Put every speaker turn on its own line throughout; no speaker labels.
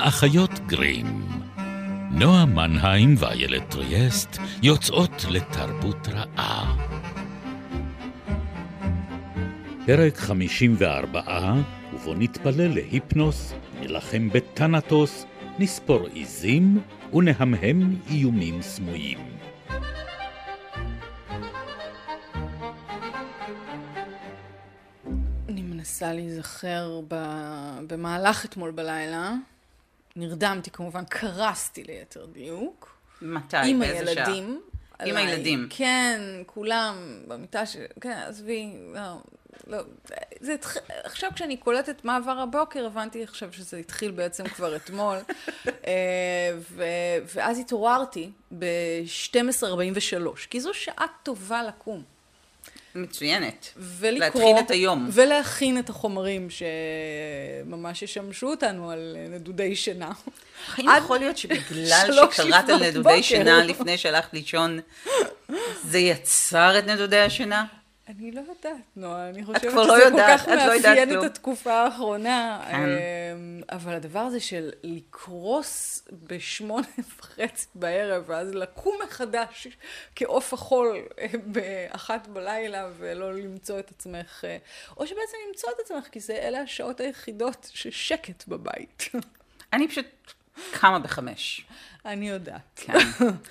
האחיות גרים. נועה מנהיים ואיילת טריאסט יוצאות לתרבות רעה. פרק 54, ובו נתפלל להיפנוס, נלחם בטנטוס, נספור עיזים ונהמהם איומים סמויים.
אני מנסה להיזכר ב... במהלך אתמול בלילה. נרדמתי כמובן, קרסתי ליתר דיוק.
מתי?
עם
באיזה שעה?
הילדים.
עם
עליי.
הילדים.
כן, כולם במיטה ש... כן, עזבי, לא, לא. זה התחיל, עכשיו כשאני קולטת מה עבר הבוקר, הבנתי עכשיו שזה התחיל בעצם כבר אתמול. אה, ו... ואז התעוררתי ב-12.43, כי זו שעה טובה לקום.
מצוינת.
ולקרוא,
להתחיל את היום.
ולהכין את החומרים שממש ישמשו אותנו על נדודי שינה.
האם יכול להיות שבגלל שקראת על נדודי. שינה לפני שהלכת לישון, זה יצר את נדודי השינה?
אני לא יודעת, נועה, אני חושבת שזה
לא
כל
יודעת,
כך
את לא
מאפיין
כלום.
את התקופה האחרונה.
כן.
אמ, אבל הדבר הזה של לקרוס בשמונה וחצי בערב, ואז לקום מחדש כעוף החול אה, באחת בלילה, ולא למצוא את עצמך, אה, או שבעצם למצוא את עצמך, כי זה אלה השעות היחידות ששקט בבית.
אני פשוט קמה בחמש.
אני יודעת.
כן.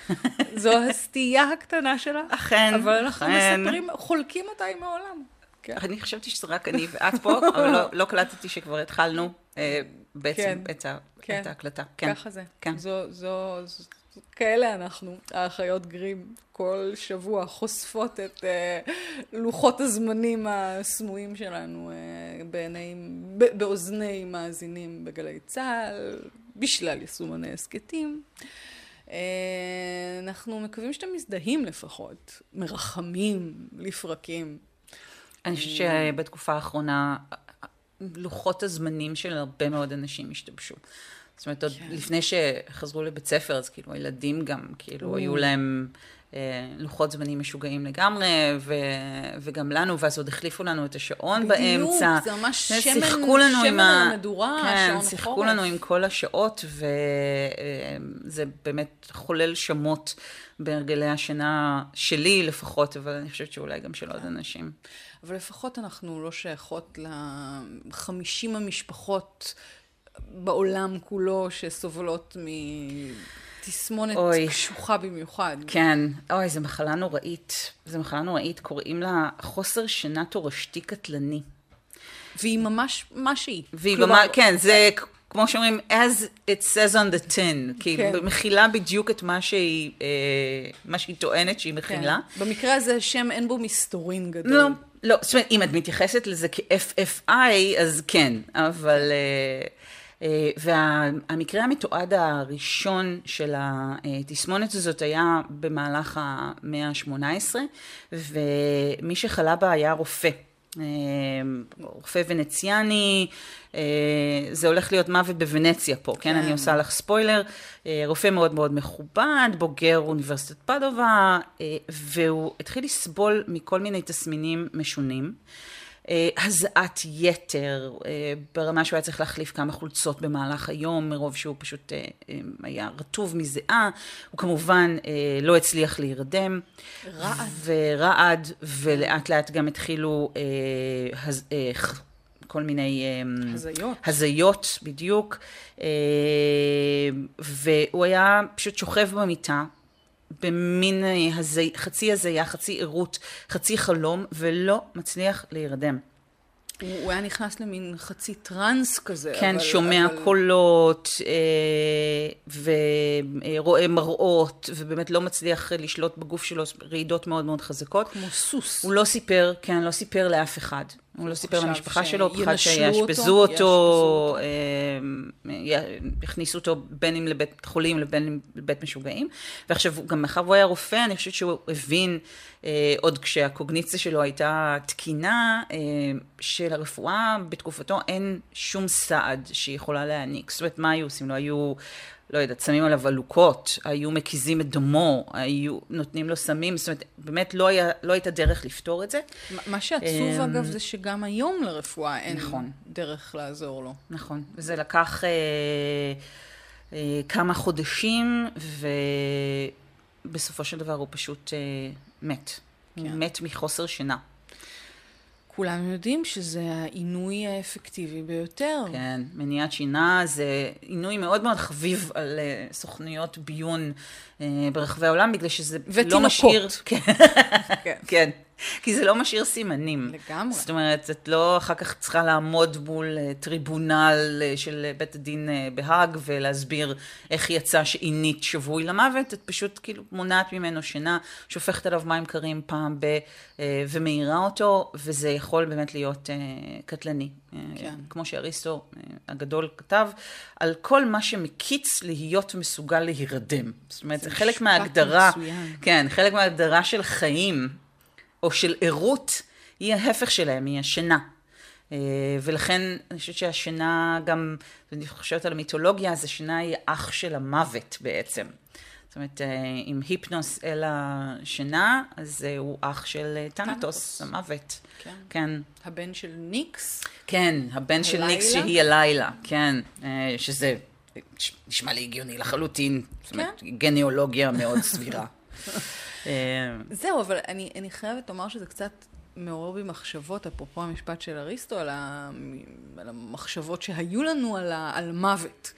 זו הסטייה הקטנה שלך.
אכן,
אבל אנחנו
אכן.
מספרים, חולקים אותה עם העולם. כן.
אני חשבתי שזה רק אני ואת פה, אבל לא- לא קלטתי שכבר התחלנו אה, בעצם
כן,
את ה-
כן.
את ההקלטה. כן.
ככה זה.
כן.
זו, זו, זו, כאלה אנחנו, האחיות גרים, כל שבוע חושפות את uh, לוחות הזמנים הסמויים שלנו uh, בעיני, ב- באוזני מאזינים בגלי צה"ל, בשלל יישומני הסכתים. Uh, אנחנו מקווים שאתם מזדהים לפחות, מרחמים לפרקים.
אני חושבת שבתקופה האחרונה, לוחות הזמנים של הרבה מאוד אנשים השתבשו. זאת אומרת, עוד
כן.
לפני שחזרו לבית ספר, אז כאילו הילדים גם, כאילו, היו להם אה, לוחות זמנים משוגעים לגמרי, ו, וגם לנו, ואז עוד החליפו לנו את השעון
בדיוק,
באמצע.
זה ממש
כן,
שמן-
שיחקו
שמן
עם
על המדורה,
כן,
שעון
שיחקו
החורף.
לנו עם כל השעות, וזה באמת חולל שמות בהרגלי השינה שלי לפחות, אבל אני חושבת שאולי גם של עוד אנשים.
אבל לפחות אנחנו לא שייכות לחמישים המשפחות בעולם כולו שסובלות מתסמונת
אוי.
קשוחה במיוחד.
כן, אוי, זו מחלה נוראית. זו מחלה נוראית, קוראים לה חוסר שינה תורשתי קטלני.
והיא ממש מה שהיא.
והיא
כלומר,
ממש, כן, זה כמו שאומרים, as it says on the tin, כי
כן.
היא מכילה בדיוק את מה שהיא, אה, מה שהיא טוענת שהיא
כן.
מכילה.
במקרה הזה שם אין בו מסתורין גדול.
לא, לא, זאת אומרת, אם את מתייחסת לזה כ-FFI, אז כן, אבל... אה, והמקרה המתועד הראשון של התסמונת הזאת היה במהלך המאה ה-18, ומי שחלה בה היה רופא. אה, רופא ונציאני, אה, זה הולך להיות מוות בוונציה פה, כן?
כן.
אני עושה לך ספוילר. אה, רופא מאוד מאוד מכובד, בוגר אוניברסיטת פדובה, אה, והוא התחיל לסבול מכל מיני תסמינים משונים. אה, הזעת יתר, אה, ברמה שהוא היה צריך להחליף כמה חולצות במהלך היום, מרוב שהוא פשוט אה, היה רטוב מזיעה. הוא כמובן לא הצליח להירדם.
רעד.
ורעד, ולאט לאט גם התחילו הז, כל מיני... אה,
הזיות.
הזיות, בדיוק. והוא היה פשוט שוכב במיטה. במין אה, הזי, חצי הזיה, חצי ערות, חצי חלום, ולא מצליח להירדם.
הוא הוא היה נכנס למין חצי טראנס כזה.
כן,
אבל-
שומע
אבל-
קולות, אה, ורואה מראות, ובאמת לא מצליח לשלוט בגוף שלו, רעידות מאוד מאוד חזקות.
כמו סוס.
הוא לא סיפר, כן, לא סיפר לאף אחד. הוא לא סיפר למשפחה שלו, פחד
שינשלו
שיאשפזו
אותו,
אותו,
יאשפזו
אה, אותו בין אם לבית חולים לבין אם לבית משוגעים. ועכשיו, הוא- גם מאחר והוא היה רופא, אני חושבת שהוא הבין, אה, עוד כשהקוגניציה שלו הייתה תקינה, אה, שלרפואה בתקופתו אין שום סעד שהיא יכולה להעניק. זאת אומרת, מה היו עושים לו? היו... לא יודעת, שמים עליו עלוקות, היו מקיזים את דמו, היו נותנים לו סמים, זאת אומרת, באמת לא, היה, לא הייתה דרך לפתור את זה.
מה שעצוב אגב זה שגם היום לרפואה אין
נכון.
דרך לעזור לו.
נכון, וזה לקח אה, אה, כמה חודשים, ובסופו של דבר הוא פשוט אה, מת. כן. הוא מת מחוסר שינה.
כולנו יודעים שזה העינוי האפקטיבי ביותר.
כן, מניעת שינה זה עינוי מאוד מאוד חביב על uh, סוכנויות ביון uh, ברחבי העולם, בגלל שזה לא משאיר...
ותינוקות.
כן. כן. כי זה לא משאיר סימנים.
לגמרי.
זאת אומרת, את לא אחר כך צריכה לעמוד מול אה, טריבונל אה, של בית הדין אה, בהאג ולהסביר איך יצא שעינית שבוי למוות, את פשוט כאילו מונעת ממנו שינה, שופכת עליו מים קרים פעם ב... ומאירה אותו, וזה יכול באמת להיות קטלני. כן. כמו שאריסטו הגדול כתב, על כל מה שמקיץ להיות מסוגל להירדם. זאת אומרת, זה חלק מההגדרה,
מצוין.
כן, חלק מההגדרה של חיים. או של ערות, היא ההפך שלהם, היא השינה. אה, ולכן אני חושבת שהשינה גם, אני חושבת על המיתולוגיה, אז השינה היא אח של המוות בעצם. זאת אומרת, אה, אם היפנוס אל השינה, אז הוא אח של טנטוס, המוות.
כן.
כן.
הבן של ניקס?
כן, הבן של ניקס שהיא הלילה, כן. אה, שזה נשמע לי הגיוני לחלוטין. כן. זאת אומרת, גניאולוגיה מאוד סבירה.
אה, זהו, אבל אני, אני חייבת לומר שזה קצת מעורר בי מחשבות, אפרופו המשפט של אריסטו, על, ה, על המחשבות שהיו לנו על, ה, על מוות.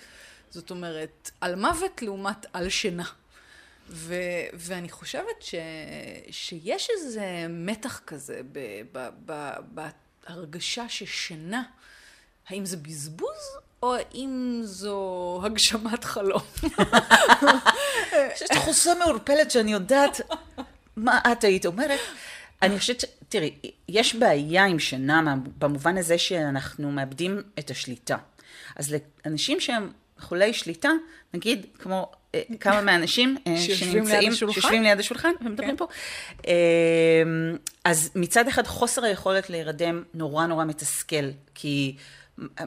זאת אומרת, על מוות לעומת על שינה. ו, ואני חושבת ש, שיש איזה מתח כזה ב, ב, ב, בהרגשה ששינה, האם זה בזבוז או האם זו הגשמת חלום?
יש תחושה מעורפלת שאני יודעת מה את היית אומרת. אני חושבת. תראי, יש בעיה עם שינה במובן הזה שאנחנו מאבדים את השליטה. אז לאנשים שהם חולי שליטה, נגיד כמו אה, כמה מהאנשים
אה, שנמצאים,
שיושבים ליד השולחן ומדברים כן. פה, אה, אז מצד אחד חוסר היכולת להירדם נורא נורא מתסכל, כי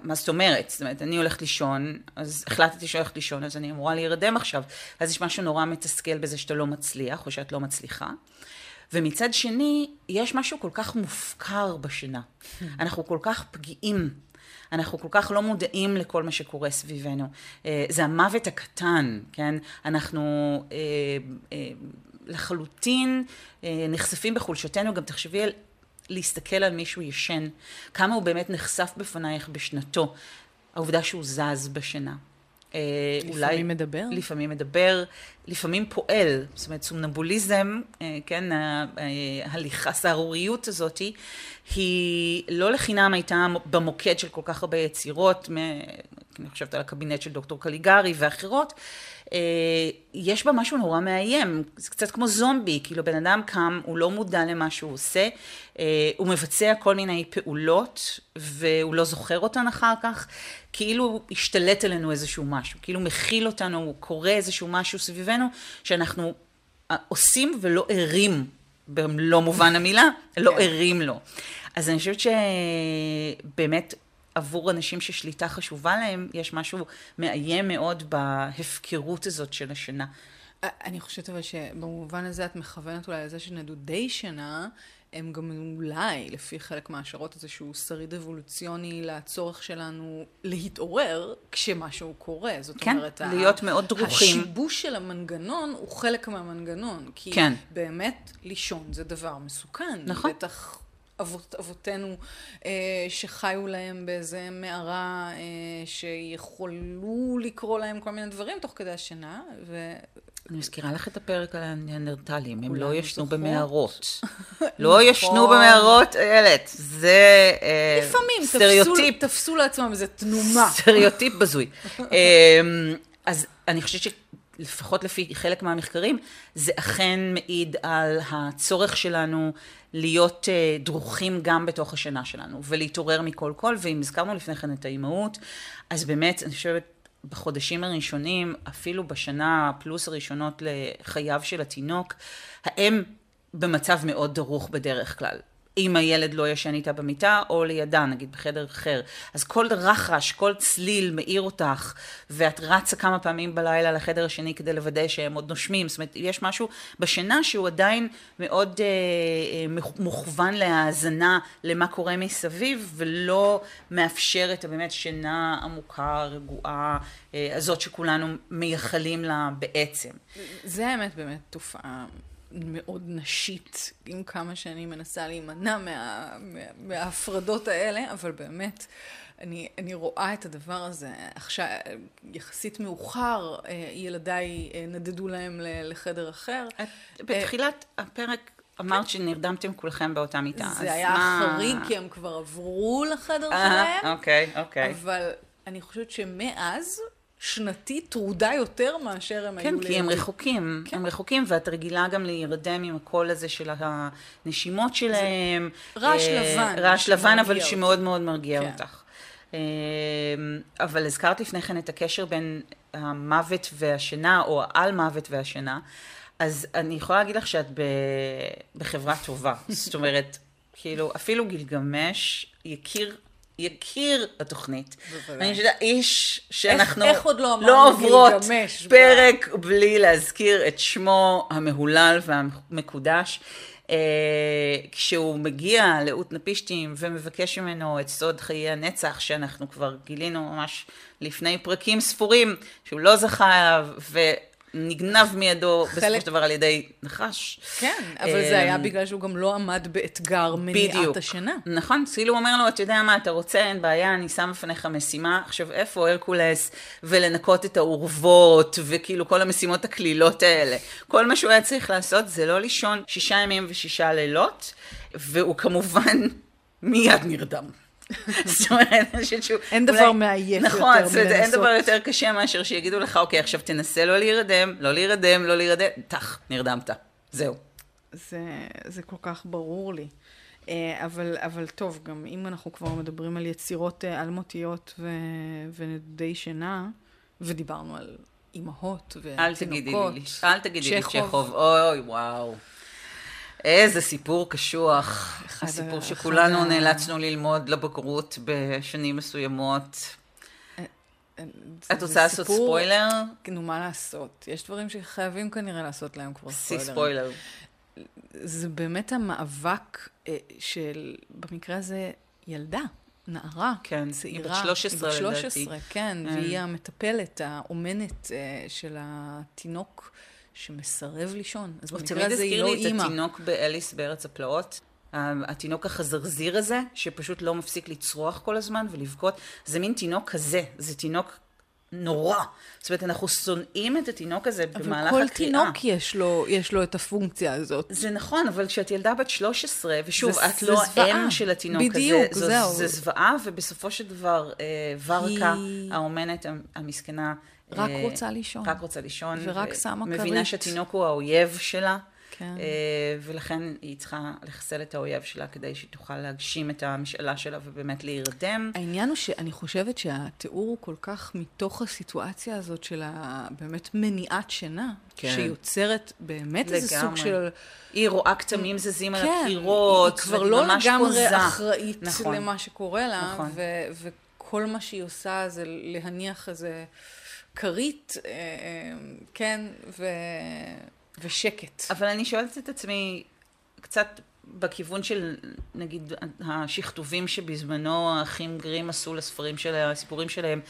מה זאת אומרת? זאת אומרת, אני הולכת לישון, אז החלטתי שאני הולכת לישון, אז אני אמורה להירדם עכשיו. אז יש משהו נורא מתסכל בזה שאתה לא מצליח, או שאת לא מצליחה. ומצד שני, יש משהו כל כך מופקר בשינה. אנחנו כל כך פגיעים. אנחנו כל כך לא מודעים לכל מה שקורה סביבנו. אה, זה המוות הקטן, כן? אנחנו אה, אה, לחלוטין נחשפים בחולשתנו. גם תחשבי על להסתכל על מישהו ישן, כמה הוא באמת נחשף בפנייך בשנתו, העובדה שהוא זז בשינה.
אה, לפעמים אולי, מדבר.
לפעמים מדבר, לפעמים פועל, זאת אומרת סומנבוליזם, אה, כן, ההליכה, הסהרוריות הזאת, היא לא לחינם הייתה במוקד של כל כך הרבה יצירות, אני חושבת על הקבינט של דוקטור קליגרי ואחרות, אה, יש בה משהו נורא מאיים, זה קצת כמו זומבי, כאילו בן אדם קם, הוא לא מודע למה שהוא עושה, אה, הוא מבצע כל מיני פעולות והוא לא זוכר אותן אחר כך, כאילו השתלט עלינו איזשהו משהו, כאילו מכיל אותנו, הוא קורא איזשהו משהו סביבנו, שאנחנו אה, עושים ולא ערים במלוא מובן המילה, לא כן. ערים לו. אז אני חושבת שבאמת עבור אנשים ששליטה חשובה להם, יש משהו מאיים מאוד בהפקרות הזאת של השינה.
אני חושבת אבל שבמובן הזה את מכוונת אולי לזה שנדודי שינה הם גם אולי, לפי חלק מההשערות, איזשהו שריד אבולוציוני לצורך שלנו להתעורר כשמשהו קורה. זאת
כן,
אומרת,
להיות ה- מאוד דרוכים.
השיבוש של המנגנון הוא חלק מהמנגנון. כי
כן.
באמת, לישון זה דבר מסוכן.
נכון.
בטח אבות, אבותינו אה, שחיו להם באיזה מערה אה, שיכולו לקרוא להם כל מיני דברים תוך כדי השינה. ו...
אני מזכירה לך את הפרק על הניאנדרטלים, הם לא ישנו במערות. לא ישנו נכון. במערות, איילת, זה
אה, לפעמים סטריאוטיפ. תפסו לעצמם איזה תנומה.
סטריאוטיפ בזוי. אמ, אז אני חושבת ש... לפחות לפי חלק מהמחקרים, זה אכן מעיד על הצורך שלנו להיות uh, דרוכים גם בתוך השינה שלנו, ולהתעורר מכל קול, ואם הזכרנו לפני כן את האימהות, אז באמת, אני חושבת, בחודשים הראשונים, אפילו בשנה פלוס הראשונות לחייו של התינוק, האם במצב מאוד דרוך בדרך כלל. אם הילד לא ישן איתה במיטה, או לידה, נגיד בחדר אחר. אז כל רחש, כל צליל מאיר אותך, ואת רצה כמה פעמים בלילה לחדר השני כדי לוודא שהם עוד נושמים. זאת אומרת, יש משהו בשינה שהוא עדיין מאוד אה, אה, מוכוון להאזנה למה קורה מסביב, ולא מאפשר את הבאמת שינה עמוקה, רגועה, אה, הזאת שכולנו מייחלים לה בעצם.
זה האמת באמת תופעה מאוד נשית, עם כמה שאני מנסה להימנע מה, מה, מההפרדות האלה, אבל באמת, אני, אני רואה את הדבר הזה. עכשיו, יחסית מאוחר, אה, ילדיי אה, נדדו להם לחדר אחר.
את, בתחילת הפרק אמרת שנרדמתם כולכם באותה מיטה.
זה היה מה... חריג, כי הם כבר עברו לחדר שלהם.
אוקיי, אוקיי.
אבל אני חושבת שמאז שנתי טרודה יותר מאשר הם
כן,
היו.
כן, כי הם רחוקים. כן. הם רחוקים, ואת רגילה גם להירדם עם הקול הזה של הנשימות שלהם.
רעש אה, לבן.
רעש לבן, אבל. שמאוד מאוד מרגיע כן. אותך. אה, אבל הזכרת לפני כן את הקשר בין המוות והשינה, או על מוות והשינה. אז אני יכולה להגיד לך שאת בחברה טובה. זאת אומרת, כאילו, אפילו גילגמש יכיר יכיר התוכנית. אני חושבת, איש שאנחנו
איך, איך לא, לא עוברות
פרק ב... בלי להזכיר את שמו המהולל והמקודש. אה, כשהוא מגיע לאותנפישטים ומבקש ממנו את סוד חיי הנצח, שאנחנו כבר גילינו ממש לפני פרקים ספורים, שהוא לא זכה אליו, נגנב מידו חלק... בסופו של דבר על ידי נחש.
כן, אבל זה היה אמ, בגלל שהוא גם לא עמד באתגר מניעת בדיוק. השינה.
נכון, הוא אומר לו, אתה יודע מה, אתה רוצה, אין בעיה, אני שם בפניך משימה. עכשיו, איפה הרקולס ולנקות את האורוות, וכאילו כל המשימות הקלילות האלה. כל מה שהוא היה צריך לעשות זה לא לישון שישה ימים ושישה לילות, והוא כמובן מיד נרדם.
זאת אומרת, אני חושבת שהוא... אין דבר מעייף
יותר
נכון,
אין דבר יותר קשה מאשר שיגידו לך, אוקיי, עכשיו תנסה לא להירדם, לא להירדם, לא להירדם, טח, נרדמת. זהו.
זה כל כך ברור לי. אה, אבל, אבל טוב, גם אם אנחנו כבר מדברים על יצירות אה, אלמותיות ונדודי שינה, ודיברנו על אימהות ותינוקות.
אל תגידי לי, אל תגידי לי צ'כוב, אוי, וואו. איזה סיפור קשוח. הסיפור שכולנו ה... נאלצנו ללמוד לבגרות בשנים מסוימות. אה, אה, את רוצה לעשות ספוילר?
נו, מה לעשות? יש דברים שחייבים כנראה לעשות להם כבר ספוילר.
סי ספוילר.
זה באמת המאבק אה, של, במקרה הזה, ילדה. נערה,
כן,
צעירה,
היא בת 13 לדעתי.
היא בת 13, כן, והיא המטפלת, האומנת של התינוק שמסרב לישון. אז במקרה הזה היא לא אימא.
תמיד הזכיר לי את התינוק באליס בארץ הפלאות. התינוק החזרזיר הזה, שפשוט לא מפסיק לצרוח כל הזמן ולבכות, זה מין תינוק כזה, זה תינוק נורא. זאת אומרת, אנחנו שונאים את התינוק הזה במהלך הקריאה.
אבל כל תינוק יש לו, יש לו את הפונקציה הזאת.
זה נכון, אבל כשאת ילדה בת 13, ושוב, זה, את לא האם של התינוק
בדיוק,
הזה,
זהו.
זה זוועה, ובסופו של דבר, אה, ורקה, היא... האומנת המסכנה,
רק אה, רוצה לישון.
רק רוצה לישון.
ורק שמה כרית.
מבינה שהתינוק הוא האויב שלה. כן. אה, ולכן היא צריכה לחסל את האויב שלה כדי שהיא תוכל להגשים את המשאלה שלה ובאמת להירדם.
העניין הוא שאני חושבת שהתיאור הוא כל כך מתוך הסיטואציה הזאת של באמת מניעת שינה, כן. שיוצרת באמת לגמרי. איזה סוג של...
היא רואה כתמים זזים כן, על הקירות,
היא כבר לא לגמרי אחראית נכון. למה שקורה לה, נכון. ו- וכל מה שהיא עושה זה להניח איזה... כרית, אה, אה, כן, ו... ושקט.
אבל אני שואלת את עצמי, קצת בכיוון של, נגיד, השכתובים שבזמנו האחים גרים עשו לספרים של הסיפורים שלהם,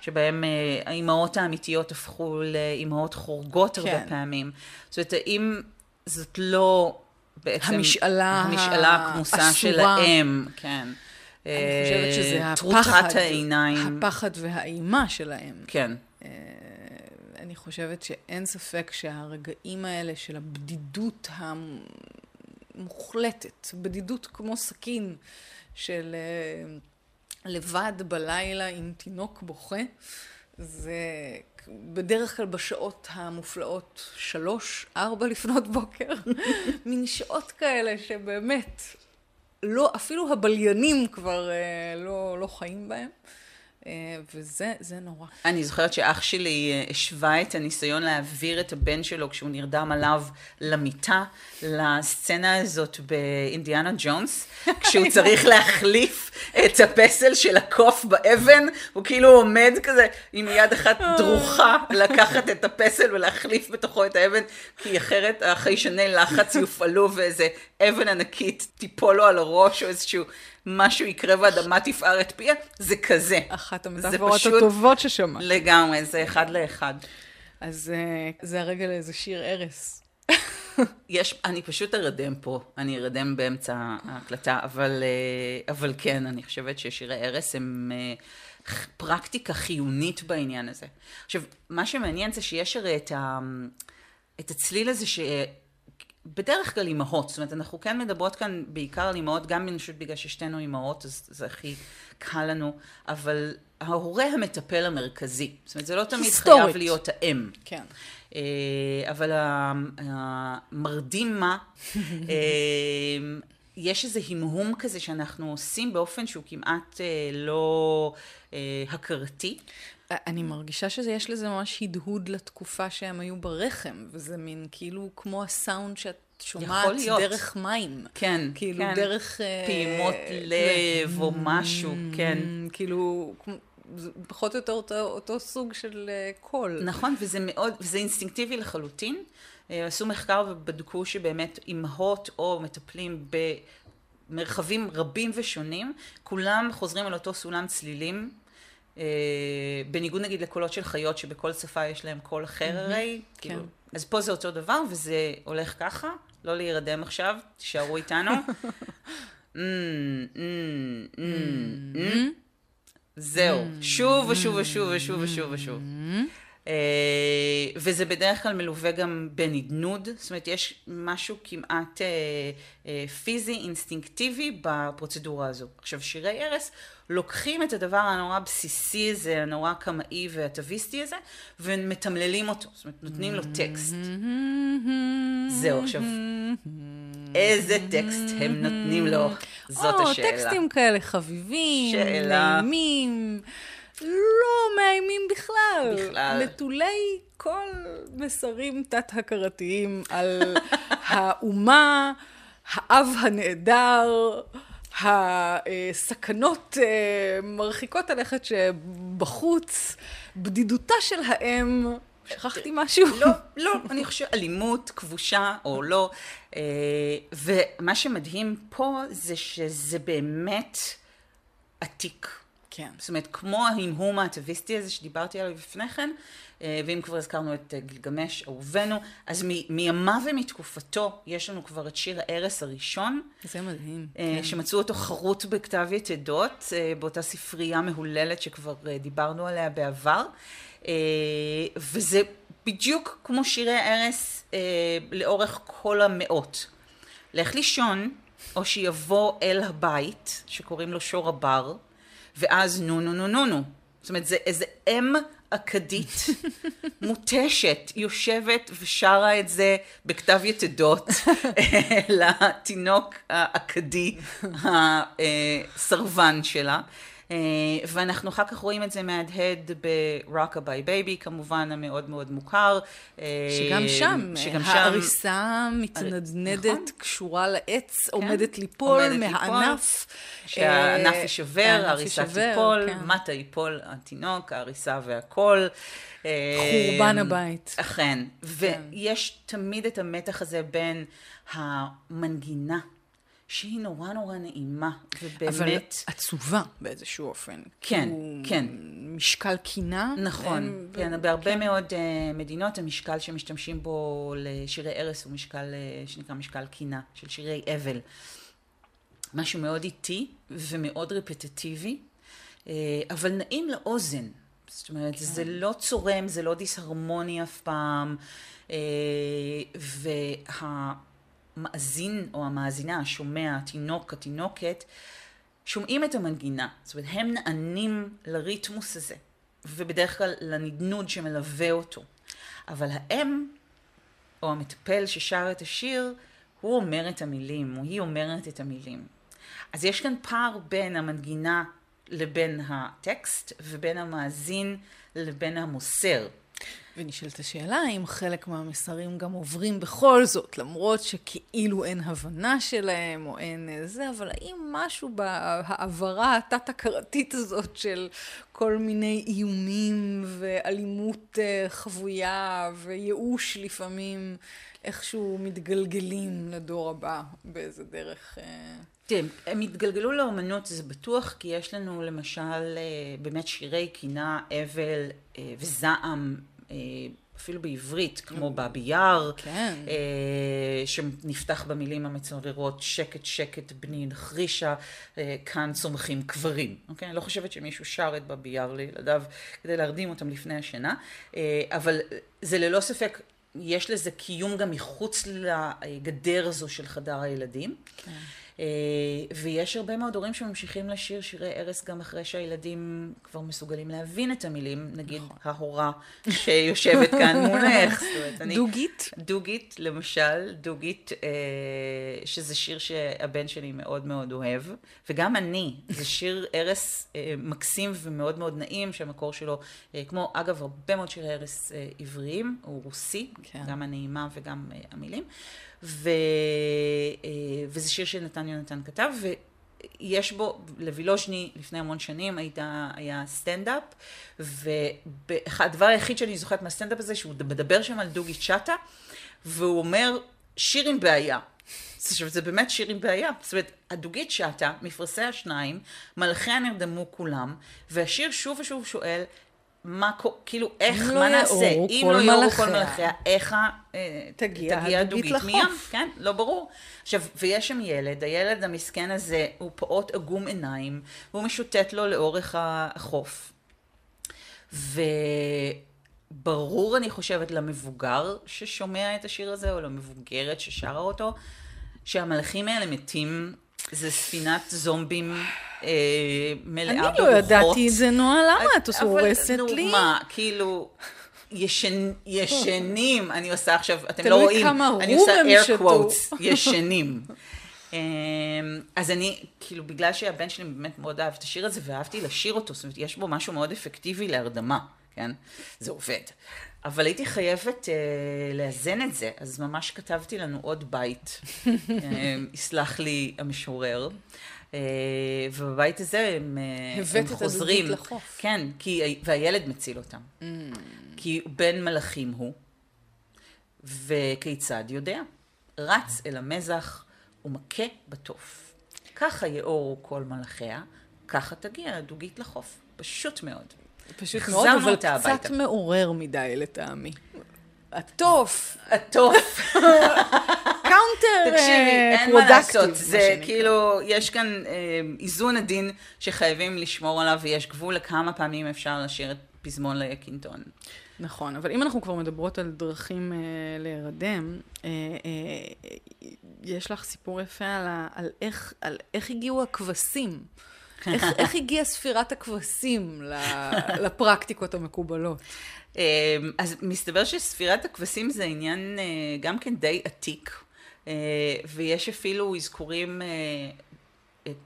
שבהם אה, האימהות האמיתיות הפכו לאימהות חורגות כן. הרבה פעמים. זאת אומרת, האם זאת לא בעצם...
המשאלה
המשאלה הכמוסה של האם, כן.
אני חושבת שזה הפחד, העיניים. הפחד והאימה שלהם.
כן.
אני חושבת שאין ספק שהרגעים האלה של הבדידות המוחלטת, בדידות כמו סכין של אה, לבד בלילה עם תינוק בוכה, זה בדרך כלל בשעות המופלאות שלוש, ארבע לפנות בוקר, מין שעות כאלה שבאמת, לא, אפילו הבליינים כבר אה, לא, לא חיים בהם. אה, וזה זה נורא.
אני זוכרת שאח שלי אה, השווה את הניסיון להעביר את הבן שלו כשהוא נרדם עליו למיטה, לסצנה הזאת באינדיאנה ג'ונס, כשהוא צריך להחליף את הפסל של הקוף באבן, הוא כאילו עומד כזה עם יד אחת דרוכה לקחת את הפסל ולהחליף בתוכו את האבן, כי אחרת החיישני לחץ יופעלו ואיזה אבן ענקית תיפול לו על הראש או איזשהו משהו יקרה ואדמה תפער את פיה, זה כזה.
אחת המטאפורות הטובות ששמעת.
לגמרי, זה אחד לאחד.
אז אה, זה הרגע לאיזה שיר ערש.
יש, אני פשוט ארדם פה, אני ארדם באמצע ההקלטה, אבל, אה, אבל כן, אני חושבת ששירי ערש הם אה, פרקטיקה חיונית בעניין הזה. עכשיו, מה שמעניין זה שיש הרי את, ה, את הצליל הזה ש... בדרך כלל אימהות, זאת אומרת, אנחנו כן מדברות כאן בעיקר על אימהות, גם פשוט בגלל ששתינו אימהות, אז זה הכי קל לנו, אבל ההורה המטפל המרכזי, זאת אומרת, זה לא תמיד היסטורית. חייב להיות האם.
כן.
אה, אבל המרדים מה, אה, יש איזה המהום כזה שאנחנו עושים באופן שהוא כמעט אה, לא הכרתי.
אני מרגישה שיש לזה ממש הדהוד לתקופה שהם היו ברחם, וזה מין כאילו כמו הסאונד שאת שומעת דרך מים.
כן,
כאילו
כן.
דרך...
פעימות uh, לב או משהו, כן.
כאילו... פחות או יותר אותו, אותו סוג של uh, קול.
נכון, וזה מאוד, וזה אינסטינקטיבי לחלוטין. Uh, עשו מחקר ובדקו שבאמת אימהות או מטפלים במרחבים רבים ושונים, כולם חוזרים על אותו סולם צלילים בניגוד נגיד לקולות של חיות שבכל שפה יש להם קול אחר הרי, כן. כאילו, אז פה זה אותו דבר וזה הולך ככה, לא להירדם עכשיו, תישארו איתנו. mm, mm, mm, mm. זהו, שוב ושוב ושוב ושוב ושוב ושוב. אה, וזה בדרך כלל מלווה גם בנדנוד, זאת אומרת יש משהו כמעט אה, אה, פיזי, אינסטינקטיבי בפרוצדורה הזו. עכשיו שירי ערש לוקחים את הדבר הנורא בסיסי הזה, הנורא קמאי והתוויסטי הזה, ומתמללים אותו, זאת אומרת נותנים לו טקסט. זהו עכשיו, איזה טקסט הם נותנים לו? זאת השאלה.
או, טקסטים כאלה חביבים, נעימים. לא מאיימים בכלל.
בכלל.
נטולי כל מסרים תת-הכרתיים על האומה, האב הנעדר, הסכנות אה, מרחיקות הלכת שבחוץ, בדידותה של האם. שכחתי משהו?
לא, לא, אני חושבת, אלימות כבושה או לא. אה, ומה שמדהים פה זה שזה באמת עתיק.
כן.
זאת אומרת, כמו ההמהום האטביסטי הזה שדיברתי עליו לפני כן, אה, ואם כבר הזכרנו את אה, גילגמש אהובנו, אז מימיו ומתקופתו יש לנו כבר את שיר הארס הראשון.
זה מדהים.
אה, כן. שמצאו אותו חרוט בכתב יתדות, באותה ספרייה מהוללת שכבר דיברנו עליה בעבר. וזה בדיוק כמו שירי הארס לאורך כל המאות. לך לישון, או שיבוא אל הבית, שקוראים לו שור הבר, ואז נו נו נו נו נו. זאת אומרת, זה איזה אם אכדית מותשת, יושבת ושרה את זה בכתב יתדות לתינוק האכדי הסרבן שלה. אה, ואנחנו אחר כך רואים את זה מהדהד ב-Rockabye Baby, כמובן המאוד מאוד מוכר.
אה, שגם שם, שגם העריסה שם, מתנדנדת, נכון. קשורה לעץ, כן. עומדת ליפול עומדת מהענף.
שהענף יישבר, העריסה תיפול, כן. מטה ייפול התינוק, העריסה והכל.
חורבן הבית.
אכן. כן. ויש תמיד את המתח הזה בין המנגינה שהיא נורא נורא נעימה, ובאמת... אבל
עצובה באיזשהו אופן.
כן, כן.
משקל קינה.
נכון, כן, בהרבה כן. מאוד uh, מדינות המשקל שמשתמשים בו לשירי ערש הוא משקל uh, שנקרא משקל קינה, של שירי אבל. משהו מאוד איטי ומאוד רפטטיבי, uh, אבל נעים לאוזן. זאת אומרת, כן. זה לא צורם, זה לא דיסהרמוני אף פעם, uh, וה... המאזין או המאזינה, השומע, התינוק, התינוקת, שומעים את המנגינה. זאת אומרת, הם נענים לריתמוס הזה, ובדרך כלל לנדנוד שמלווה אותו. אבל האם, או המטפל ששר את השיר, הוא אומר את המילים, או היא אומרת את המילים. אז יש כאן פער בין המנגינה לבין הטקסט ובין המאזין לבין המוסר.
ונשאלת השאלה האם חלק מהמסרים גם עוברים בכל זאת, למרות שכאילו אין הבנה שלהם או אין זה, אבל האם משהו בהעברה התת-הכרתית הזאת של כל מיני איומים ואלימות אה, חבויה וייאוש לפעמים, איכשהו מתגלגלים לדור הבא באיזה דרך... אה,
תראה, הם התגלגלו לאומנות, זה בטוח, כי יש לנו למשל אה, באמת שירי קינה, אבל וזעם אה, אפילו בעברית, כמו באבי יער,
כן.
אה, שנפתח במילים המצוררות, שקט שקט בני נחרישה, אה, כאן צומחים קברים. אוקיי? אני לא חושבת שמישהו שר את באבי יער לילדיו כדי להרדים אותם לפני השינה, אבל זה ללא ספק, יש לזה קיום גם מחוץ לגדר הזו של חדר הילדים. כן. אה, ויש הרבה מאוד הורים שממשיכים לשיר שירי ערש גם אחרי שהילדים כבר מסוגלים להבין את המילים, נגיד נכון. ההורה שיושבת כאן מולך.
דוגית?
דוגית, למשל, דוגית, אה, שזה שיר שהבן שלי מאוד מאוד אוהב, וגם אני, זה שיר ערש אה, מקסים ומאוד מאוד נעים, שהמקור שלו, כמו אגב הרבה מאוד שירי ערש עבריים, הוא רוסי, כן. גם הנעימה וגם המילים. ו, אה, וזה שיר שנתן יונתן כתב, ויש בו, לווילוז'ני לפני המון שנים הייתה, היה סטנדאפ, והדבר היחיד שאני זוכרת מהסטנדאפ הזה, שהוא מדבר שם על דוגי צ'אטה, והוא אומר, שיר עם בעיה. עכשיו, זה באמת שיר עם בעיה. זאת אומרת, הדוגית שטה, מפרשי השניים, מלכיה נרדמו כולם, והשיר שוב ושוב שואל, מה, כאילו, איך, מה לא נעשה? אם לא יאורו כל מלאכיה, איך אה, תגיע הדוגית מים? כן, לא ברור. עכשיו, ויש שם ילד, הילד המסכן הזה הוא פעוט עגום עיניים, והוא משוטט לו לאורך החוף. וברור, אני חושבת, למבוגר ששומע את השיר הזה, או למבוגרת ששרה אותו, שהמלאכים האלה מתים זה ספינת זומבים אה, מלאה
ברוכות. אני לא ידעתי את זה, נועה, למה את הורסת לי?
נו, מה, כאילו... ישן, ישנים, אני עושה עכשיו, אתם לא רואים, אני עושה air quotes, ישנים. אמ, אז אני, כאילו, בגלל שהבן שלי באמת מאוד אהב את השיר הזה, ואהבתי לשיר אותו, זאת אומרת, יש בו משהו מאוד אפקטיבי להרדמה, כן? זה עובד. אבל הייתי חייבת uh, לאזן את זה, אז ממש כתבתי לנו עוד בית, uh, יסלח לי המשורר. Uh, ובבית הזה הם, uh, הם חוזרים.
הבאת את לחוף.
כן, כי, והילד מציל אותם. Mm. כי בן מלאכים הוא, וכיצד יודע? רץ אל המזח ומכה בתוף. ככה יאורו כל מלאכיה, ככה תגיע הדוגית לחוף. פשוט מאוד.
פשוט מאוד, אבל קצת הביתה. מעורר מדי לטעמי.
התוף. התוף. counterproductive, תקשיבי, אין מה לעשות, זה כאילו, יש כאן אה, איזון עדין שחייבים לשמור עליו, ויש גבול לכמה פעמים אפשר לשיר את פזמון ליקינטון.
נכון, אבל אם אנחנו כבר מדברות על דרכים אה, להירדם, אה, אה, יש לך סיפור יפה על, ה, על, איך, על איך הגיעו הכבשים. איך, איך הגיעה ספירת הכבשים לפרקטיקות המקובלות?
אמ, אז מסתבר שספירת הכבשים זה עניין אה, גם כן די עתיק, אה, ויש אפילו אזכורים, אה,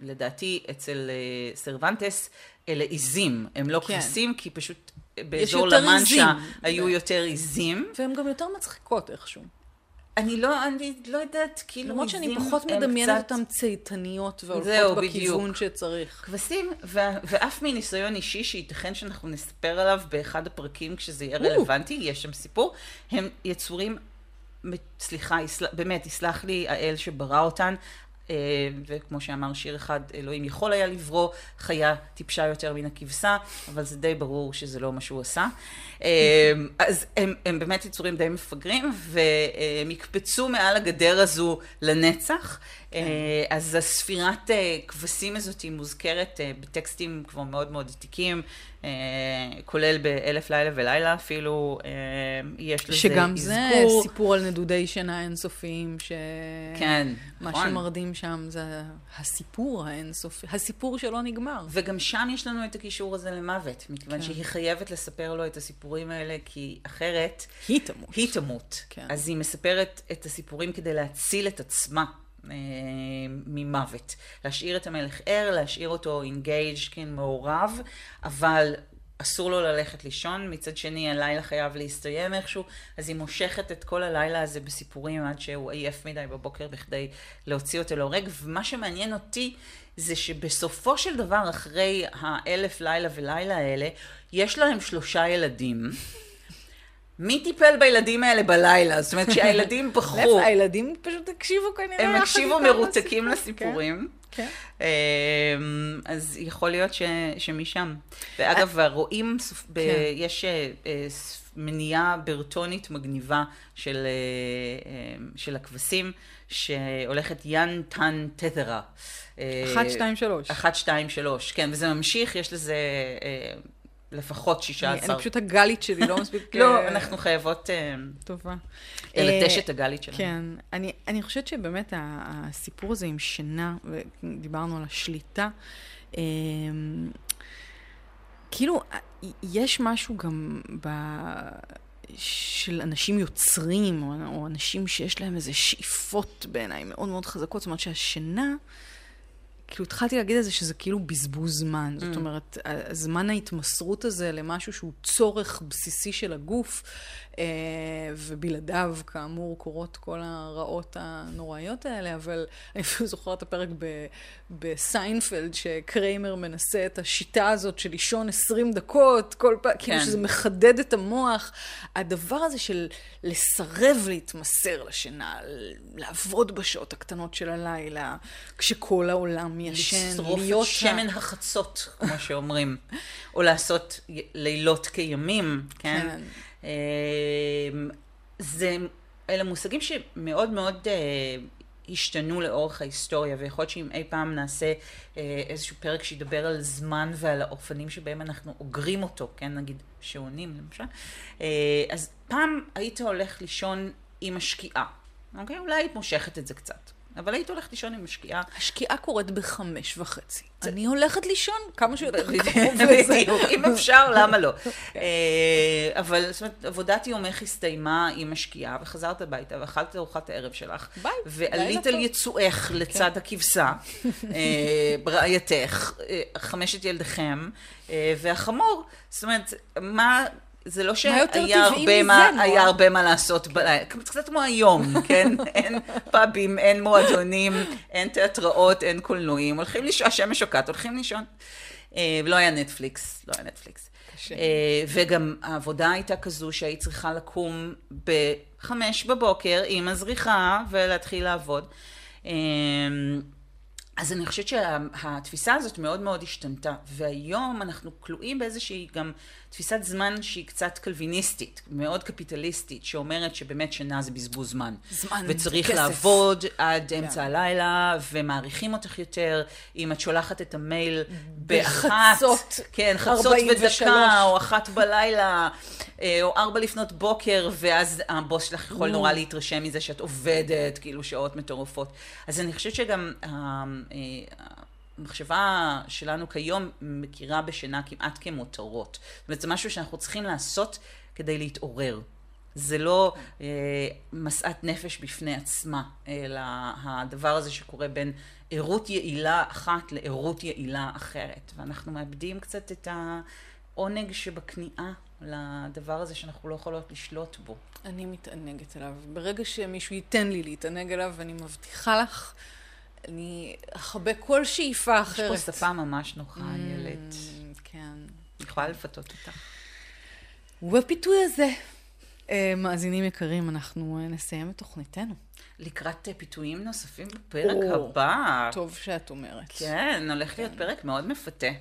לדעתי, אצל סרוונטס, אלה עיזים, הם לא כן. כבשים, כי פשוט באזור למאנשה היו יותר עיזים.
והן גם יותר מצחיקות איכשהו.
אני לא, אני לא יודעת, כאילו,
למרות שאני פחות מדמיינת קצת... אותן צייתניות והולכות בכיוון בדיוק. שצריך.
כבשים, ו- ואף מניסיון אישי שייתכן שאנחנו נספר עליו באחד הפרקים כשזה יהיה רלוונטי, יש שם סיפור, הם יצורים, סליחה, יסל... באמת, יסלח לי האל שברא אותן, וכמו שאמר שיר אחד, אלוהים יכול היה לברוא חיה טיפשה יותר מן הכבשה, אבל זה די ברור שזה לא מה שהוא עשה. אה, אז הם, הם באמת יצורים די מפגרים, והם יקפצו מעל הגדר הזו לנצח. כן. אז הספירת כבשים הזאת היא מוזכרת בטקסטים כבר מאוד מאוד עתיקים. אה, כולל באלף לילה ולילה אפילו, אה, יש לזה
שגם אזכור. שגם זה סיפור על נדודי שינה אינסופיים, ש...
כן,
מה נכון. שמרדים שם זה הסיפור האינסופי, הסיפור שלא נגמר.
וגם שם יש לנו את הקישור הזה למוות, מכיוון כן. שהיא חייבת לספר לו את הסיפורים האלה, כי אחרת...
היא תמות.
היא תמות. כן. אז היא מספרת את הסיפורים כדי להציל את עצמה. אה, ממוות. להשאיר את המלך ער, להשאיר אותו אינגייג', כן, מעורב, אבל אסור לו ללכת לישון, מצד שני הלילה חייב להסתיים איכשהו, אז היא מושכת את כל הלילה הזה בסיפורים עד שהוא עייף מדי בבוקר בכדי להוציא אותו להורג, ומה שמעניין אותי זה שבסופו של דבר, אחרי האלף לילה ולילה האלה, יש להם שלושה ילדים. מי טיפל בילדים האלה בלילה? זאת אומרת שהילדים בחרו.
הילדים פשוט הקשיבו כנראה.
הם הקשיבו מרותקים לסיפורים.
כן.
אמ, אז יכול להיות ש, שמשם. ואגב, רואים, כן. יש אה, אה, מניעה ברטונית מגניבה של, אה, של הכבשים, שהולכת יאן טאן תת'רה.
אחת, שתיים, שלוש.
אחת, שתיים, שלוש, כן, וזה ממשיך, יש לזה לפחות שישה עשר.
אני פשוט הגלית שלי לא מספיק...
לא, אנחנו חייבות...
טובה.
ללטש את הגלית שלנו.
כן. אני, אני חושבת שבאמת הסיפור הזה עם שינה, ודיברנו על השליטה, כאילו, יש משהו גם ב... של אנשים יוצרים, או, או אנשים שיש להם איזה שאיפות בעיניי מאוד מאוד חזקות, זאת אומרת שהשינה... כאילו התחלתי להגיד את זה שזה כאילו בזבוז זמן. Mm. זאת אומרת, זמן ההתמסרות הזה למשהו שהוא צורך בסיסי של הגוף, אה, ובלעדיו, כאמור, קורות כל הרעות הנוראיות האלה, אבל אני אפילו זוכרת את הפרק בסיינפלד, שקריימר מנסה את השיטה הזאת של לישון 20 דקות, כל פעם, כאילו כן. כאילו שזה מחדד את המוח. הדבר הזה של לסרב להתמסר לשינה, לעבוד בשעות הקטנות של הלילה, כשכל העולם ישן,
להיות... לשרוף את שמן החצות, כמו שאומרים, או לעשות לילות כימים, כן? כן. אמ, זה, אלה מושגים שמאוד מאוד אה, השתנו לאורך ההיסטוריה, ויכול להיות שאם אי פעם נעשה אה, איזשהו פרק שידבר על זמן ועל האופנים שבהם אנחנו אוגרים אותו, כן, נגיד שעונים למשל, אה, אז פעם היית הולך לישון עם השקיעה, אוקיי? אולי היית מושכת את זה קצת. אבל היית הולכת לישון עם השקיעה.
השקיעה קורית בחמש וחצי. אני הולכת לישון כמה שיותר קרוב לזה.
בדיוק, אם אפשר, למה לא? אה, אבל זאת אומרת, עבודת יומך הסתיימה עם השקיעה, וחזרת הביתה, ואכלת ארוחת הערב שלך.
ביי,
ועלית על יצואך לצד כן. הכבשה, אה, ברעייתך, אה, חמשת ילדיכם, והחמור. זאת אומרת, מה... זה לא שהיה הרבה מה, היה הרבה מה לעשות בלילה, קצת כמו היום, כן? אין פאבים, אין מועדונים, אין תיאטראות, אין קולנועים, הולכים לישון, השמש שוקעת, הולכים לישון. אה, ולא היה נטפליקס, לא היה נטפליקס. קשה. אה, וגם העבודה הייתה כזו שהיית צריכה לקום בחמש בבוקר עם הזריחה ולהתחיל לעבוד. אה, אז אני חושבת שהתפיסה הזאת מאוד מאוד השתנתה, והיום אנחנו כלואים באיזושהי גם תפיסת זמן שהיא קצת קלוויניסטית, מאוד קפיטליסטית, שאומרת שבאמת שינה זה בזבוז זמן.
זמן,
וצריך כסף. לעבוד עד yeah. אמצע הלילה, ומעריכים אותך יותר, אם את שולחת את המייל באחת,
בחצות,
כן, חצות ודקה, או אחת בלילה, אה, או ארבע לפנות בוקר, ואז הבוס שלך יכול נורא להתרשם מזה שאת עובדת, כאילו שעות מטורפות. אז אני חושבת שגם... המחשבה שלנו כיום מכירה בשינה כמעט כמותרות. זאת אומרת, זה משהו שאנחנו צריכים לעשות כדי להתעורר. זה לא אה, משאת נפש בפני עצמה, אלא הדבר הזה שקורה בין ערות יעילה אחת לערות יעילה אחרת. ואנחנו מאבדים קצת את העונג שבכניעה לדבר הזה שאנחנו לא יכולות לשלוט בו.
אני מתענגת עליו. ברגע שמישהו ייתן לי להתענג עליו, אני מבטיחה לך אני אכבה כל שאיפה אחרת.
יש פה שפה ממש נוחה, איילת.
Mm, כן.
אני יכולה לפתות אותה.
ובפיתוי הזה, אה, מאזינים יקרים, אנחנו אה, נסיים את תוכניתנו.
לקראת אה, פיתויים נוספים בפרק הבא.
טוב שאת אומרת.
כן, הולך להיות פרק מאוד מפתה. לא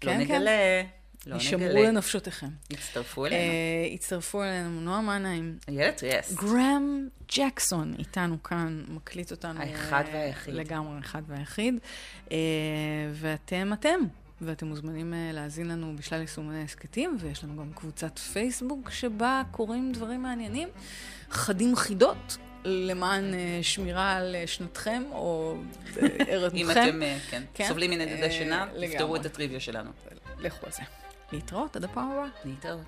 כן, נגלה.
לא נגלה. לנפשותיכם.
הצטרפו אלינו.
Uh, הצטרפו אלינו, נועה מנהיים.
איילת ריאסט.
גרם ג'קסון איתנו כאן, מקליט אותנו.
האחד uh, והיחיד.
לגמרי, האחד והיחיד. Uh, ואתם, אתם. ואתם מוזמנים uh, להאזין לנו בשלל יישומי הסכתים, ויש לנו גם קבוצת פייסבוק שבה קורים דברים מעניינים. חדים חידות, למען שמירה על שנתכם, או ערב
אם אתם, כן, כן, סובלים מנדודי שינה, תפתרו את הטריוויה שלנו.
לכו על זה. להתראות עד הפעם הבאה.
להתראות.